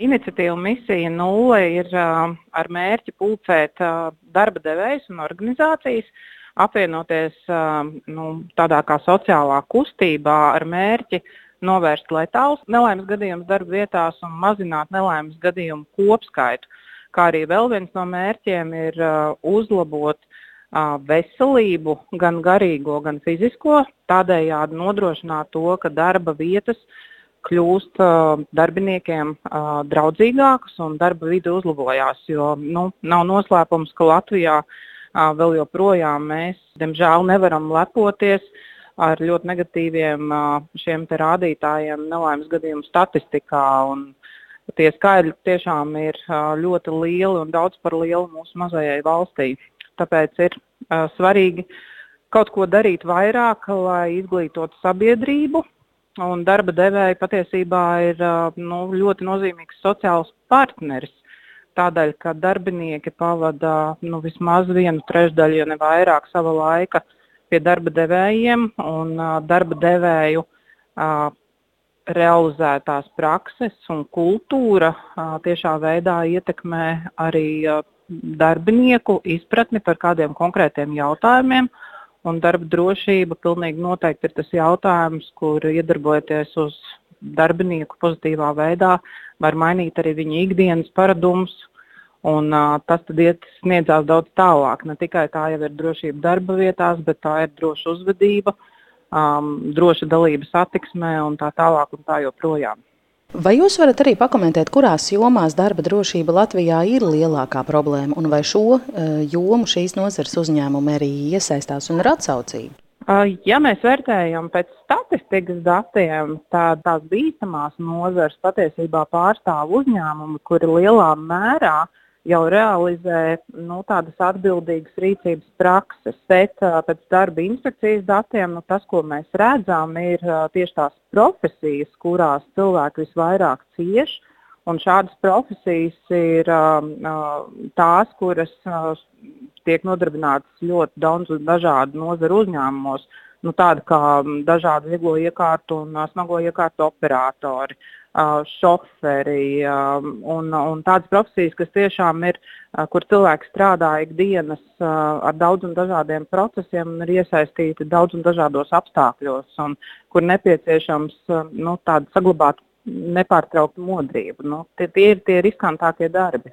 Iniciatīva misija nulle ir ar mērķi pulcēt darba devējus un organizācijas, apvienoties nu, tādā kā sociālā kustībā ar mērķi novērst letālus nelaimes gadījumus darba vietās un mazināt nelaimes gadījumu kopskaitu. Kā arī vēl viens no mērķiem ir uzlabot veselību, gan garīgo, gan fizisko, tādējādi nodrošināt to, ka darba vietas uh, kļūst uh, darbiniekiem uh, draudzīgākas un darba vide uzlabojās. Jo nu, nav noslēpums, ka Latvijā uh, vēl joprojām mēs, diemžēl, nevaram lepoties ar ļoti negatīviem uh, šiem rādītājiem nelaimes gadījumu statistikā. Un, tie skaidri tiešām ir uh, ļoti lieli un daudz par lielu mūsu mazajai valstī. Tāpēc ir uh, svarīgi kaut ko darīt vairāk, lai izglītotu sabiedrību Un darba devēja patiesībā ir nu, ļoti nozīmīgs sociāls partneris. Tādēļ, ka darbinieki pavada nu, vismaz vienu trešdaļu, ja ne vairāk, sava laika pie darba devējiem, un darba devēju realizētās prakses un kultūra tiešā veidā ietekmē arī darbinieku izpratni par kādiem konkrētiem jautājumiem. Uh, Un darba drošība pilnīgi noteikti ir tas jautājums, kur iedarbojoties uz darbinieku pozitīvā veidā, var mainīt arī viņa ikdienas paradumus. Un, uh, tas tad iet sniedzās daudz tālāk. Ne tikai tā jau ir drošība darba vietās, bet tā ir droša uzvedība, um, droša dalība satiksmē un tā tālāk un tā joprojām. Vai jūs varat arī pakomentēt, kurās jomās darba drošība Latvijā ir lielākā problēma, un vai šo uh, jomu šīs nozares uzņēmumi arī iesaistās un ir atsaucīgi? Ja mēs vērtējam pēc statistikas datiem, tad tās bīstamās nozares patiesībā pārstāv uzņēmumi, kuri lielā mērā uh, jau realizē nu, tādas atbildīgas rīcības prakses. Bet pēc darba inspekcijas datiem nu, tas, ko mēs redzam, ir tieši tās profesijas, kurās cilvēki visvairāk cieš. Un šādas profesijas ir tās, kuras tiek nodarbinātas ļoti daudz dažādu nozaru uzņēmumos. Nu, tāda kā dažādu vieglo iekārtu un smago iekārtu operatori, uh, šoferi un, un tādas profesijas, kas tiešām ir, kur cilvēki strādā ikdienas ar daudziem dažādiem procesiem un ir iesaistīti daudz un dažādos apstākļos, un kur nepieciešams nu, saglabāt nepārtrauktu modrību. Nu, tie, tie ir tie riskantākie darbi.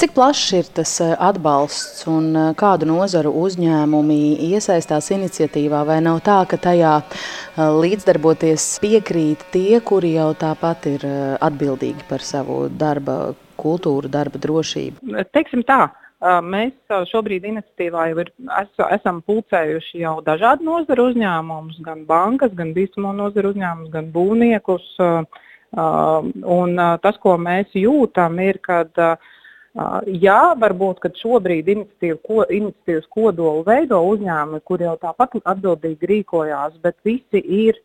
Cik plašs ir tas eh, atbalsts un eh, kādu nozaru uzņēmumi iesaistās iniciatīvā, vai nav tā, ka tajā eh, līdzdarboties piekrīt tie, kuri jau tāpat ir atbildīgi par savu darba kultūru, darba drošību? Teiksim tā, Mēs šobrīd iniciatīvā jau ir, es, esam pulcējuši jau dažādu nozaru uzņēmumus, gan bankas, gan bīstamo nozaru uzņēmumus, gan būvniekus. Un tas, ko mēs jūtam, ir, kad Jā, varbūt šobrīd iniciatīva, ko, iniciatīvas kodolu veido uzņēmumi, kur jau tāpat atbildīgi rīkojās, bet visi ir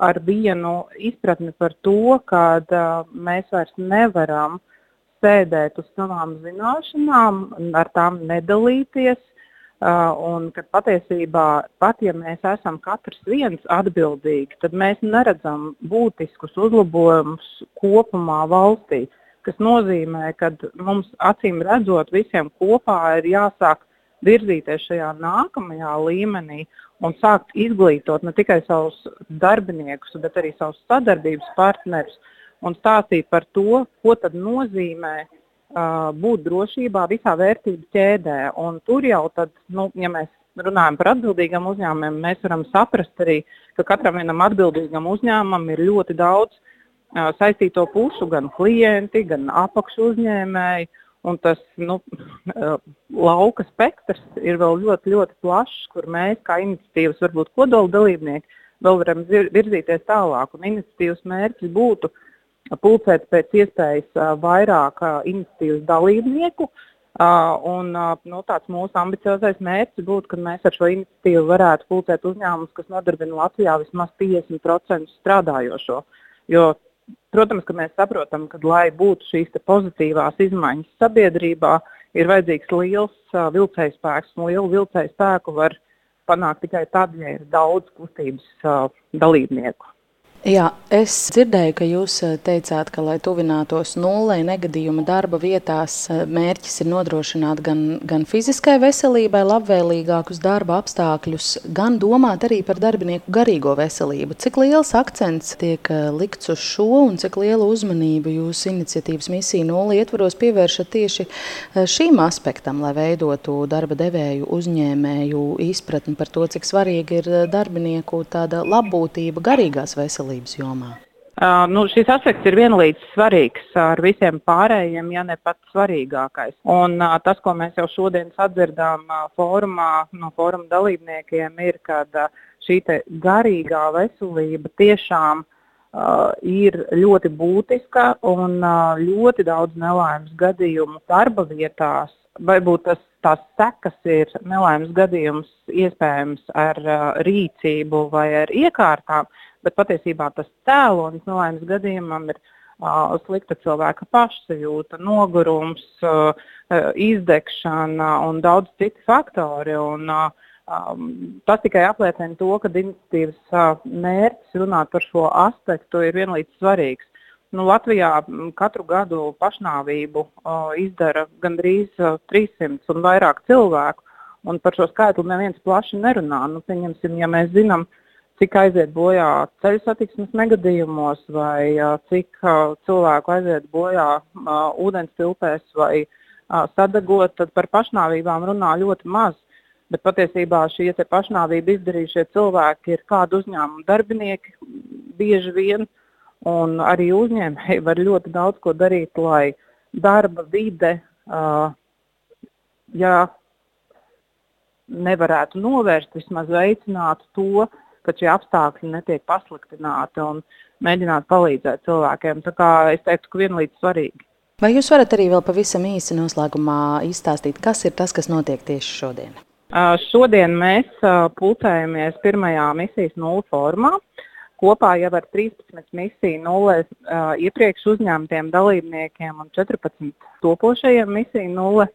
ar vienu izpratni par to, ka uh, mēs vairs nevaram sēdēt uz savām zināšanām, ar tām nedalīties. Uh, un ka patiesībā, pat ja mēs esam katrs viens atbildīgi, tad mēs neredzam būtiskus uzlabojumus kopumā valstī. Uh, kas nozīmē, ka mums acīm redzot visiem kopā ir jāsāk virzīties šajā nākamajā līmenī un sākt izglītot ne tikai savus darbiniekus, bet arī savus sadarbības partnerus un stāstīt par to, ko tad nozīmē uh, būt drošībā visā vērtību ķēdē. Un tur jau, tad, nu, ja mēs runājam par atbildīgiem uzņēmumiem, mēs varam saprast arī, ka katram vienam atbildīgam uzņēmumam ir ļoti daudz saistīto pušu, gan klienti, gan apakšu uzņēmēji. Un tas nu, lauka spektrs ir vēl ļoti, ļoti plašs, kur mēs, kā iniciatīvas, varbūt kodola dalībnieki, vēl varam virzīties tālāk. Un iniciatīvas mērķis būtu pulcēt pēc iespējas vairāk iniciatīvas dalībnieku. Un, nu, tāds mūsu ambiciozais mērķis būtu, ka mēs ar šo iniciatīvu varētu pulcēt uzņēmumus, kas nodarbina Latvijā vismaz 50% strādājošo. Jo Protams, ka mēs saprotam, ka, lai būtu šīs pozitīvās izmaiņas sabiedrībā, ir vajadzīgs liels uh, vilcēju spēks, un lielu vilcēju spēku var panākt tikai tad, ja ir daudz kustības uh, dalībnieku. Jā, es dzirdēju, ka jūs eh, teicāt, ka, lai tuvinātos nulē negadījuma darba vietās, eh, mērķis ir nodrošināt gan, gan fiziskai veselībai labvēlīgākus darba apstākļus, gan domāt arī par darbinieku garīgo veselību. Cik liels akcents tiek eh, likts uz šo un cik lielu uzmanību jūsu iniciatīvas misija nulē ietvaros pievēršat tieši šīm aspektam, lai veidotu darba devēju uzņēmēju izpratni par to, cik svarīgi ir darbinieku tāda labbūtība garīgās veselības veselības jomā? Uh, nu, šis aspekts ir vienlīdz svarīgs ar visiem pārējiem, ja ne pats svarīgākais. Un, uh, tas, ko mēs jau šodien sadzirdām uh, fórumā, no fóruma dalībniekiem, ir, ka uh, šī garīgā veselība tiešām uh, ir ļoti būtiska un uh, ļoti daudz nelaimes gadījumu darba vietās. Varbūt tas, tās sekas ir nelaimes gadījums iespējams ar uh, rīcību vai ar iekārtām, bet patiesībā tas cēlonis nelaimes gadījumam ir uh, slikta cilvēka pašsajūta, nogurums, uh, izdegšana un daudz citu faktori. Un, uh, um, tas tikai apliecina to, ka iniciatīvas uh, mērķis runāt par šo aspektu ir vienlīdz svarīgs. Nu, Latvijā katru gadu pašnāvību uh, izdara gandrīz uh, 300 un vairāk cilvēku, un par šo skaitli neviens plaši nerunā. Nu, pieņemsim, ja mēs zinām, uh, cik aiziet bojā ceļu satiksmes negadījumos, vai cik cilvēku aiziet bojā ūdens tilpēs vai sadegot, tad par pašnāvībām runā ļoti maz. Bet patiesībā šie pašnāvību izdarījušie cilvēki ir kādu uzņēmumu darbinieki bieži vien, un arī uzņēmēji var ļoti daudz ko darīt, lai darba vide, ja nevarētu novērst, vismaz veicinātu to, ka šie apstākļi netiek pasliktināti un mēģināt palīdzēt cilvēkiem. Tā kā es teiktu, ka vienlīdz svarīgi. Vai jūs varat arī vēl pavisam īsi noslēgumā izstāstīt, kas ir tas, kas notiek tieši šodien? Uh, šodien mēs uh, pulcējamies pirmajā misijas nulles formā. Kopā jau ar 13 misiju nulles uh, iepriekš uzņemtiem dalībniekiem un 14 topošajiem misiju nulles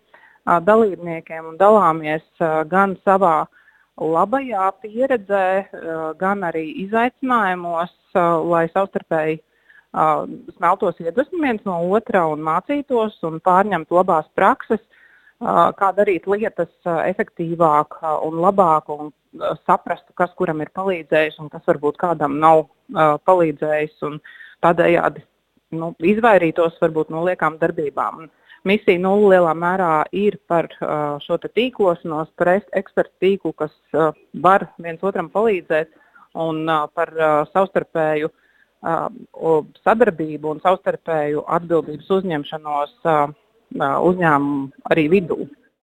dalībniekiem un dalāmies gan savā labajā pieredzē, eh, gan arī izaicinājumos, eh, lai savstarpēji eh, smeltos iedvesmu viens no otra un mācītos un pārņemtu labās prakses, kā darīt lietas efektīvāk un labāk un saprastu, kas kuram ir palīdzējis un kas varbūt kādam nav palīdzējis tādējādi nu, izvairītos varbūt no liekām darbībām. Un misija nulle lielā mērā ir par šo tīklošanos, par ekspertu tīklu, kas var viens otram palīdzēt, un par savstarpēju sadarbību un savstarpēju atbildības uzņemšanos uzņēmumu arī vidū.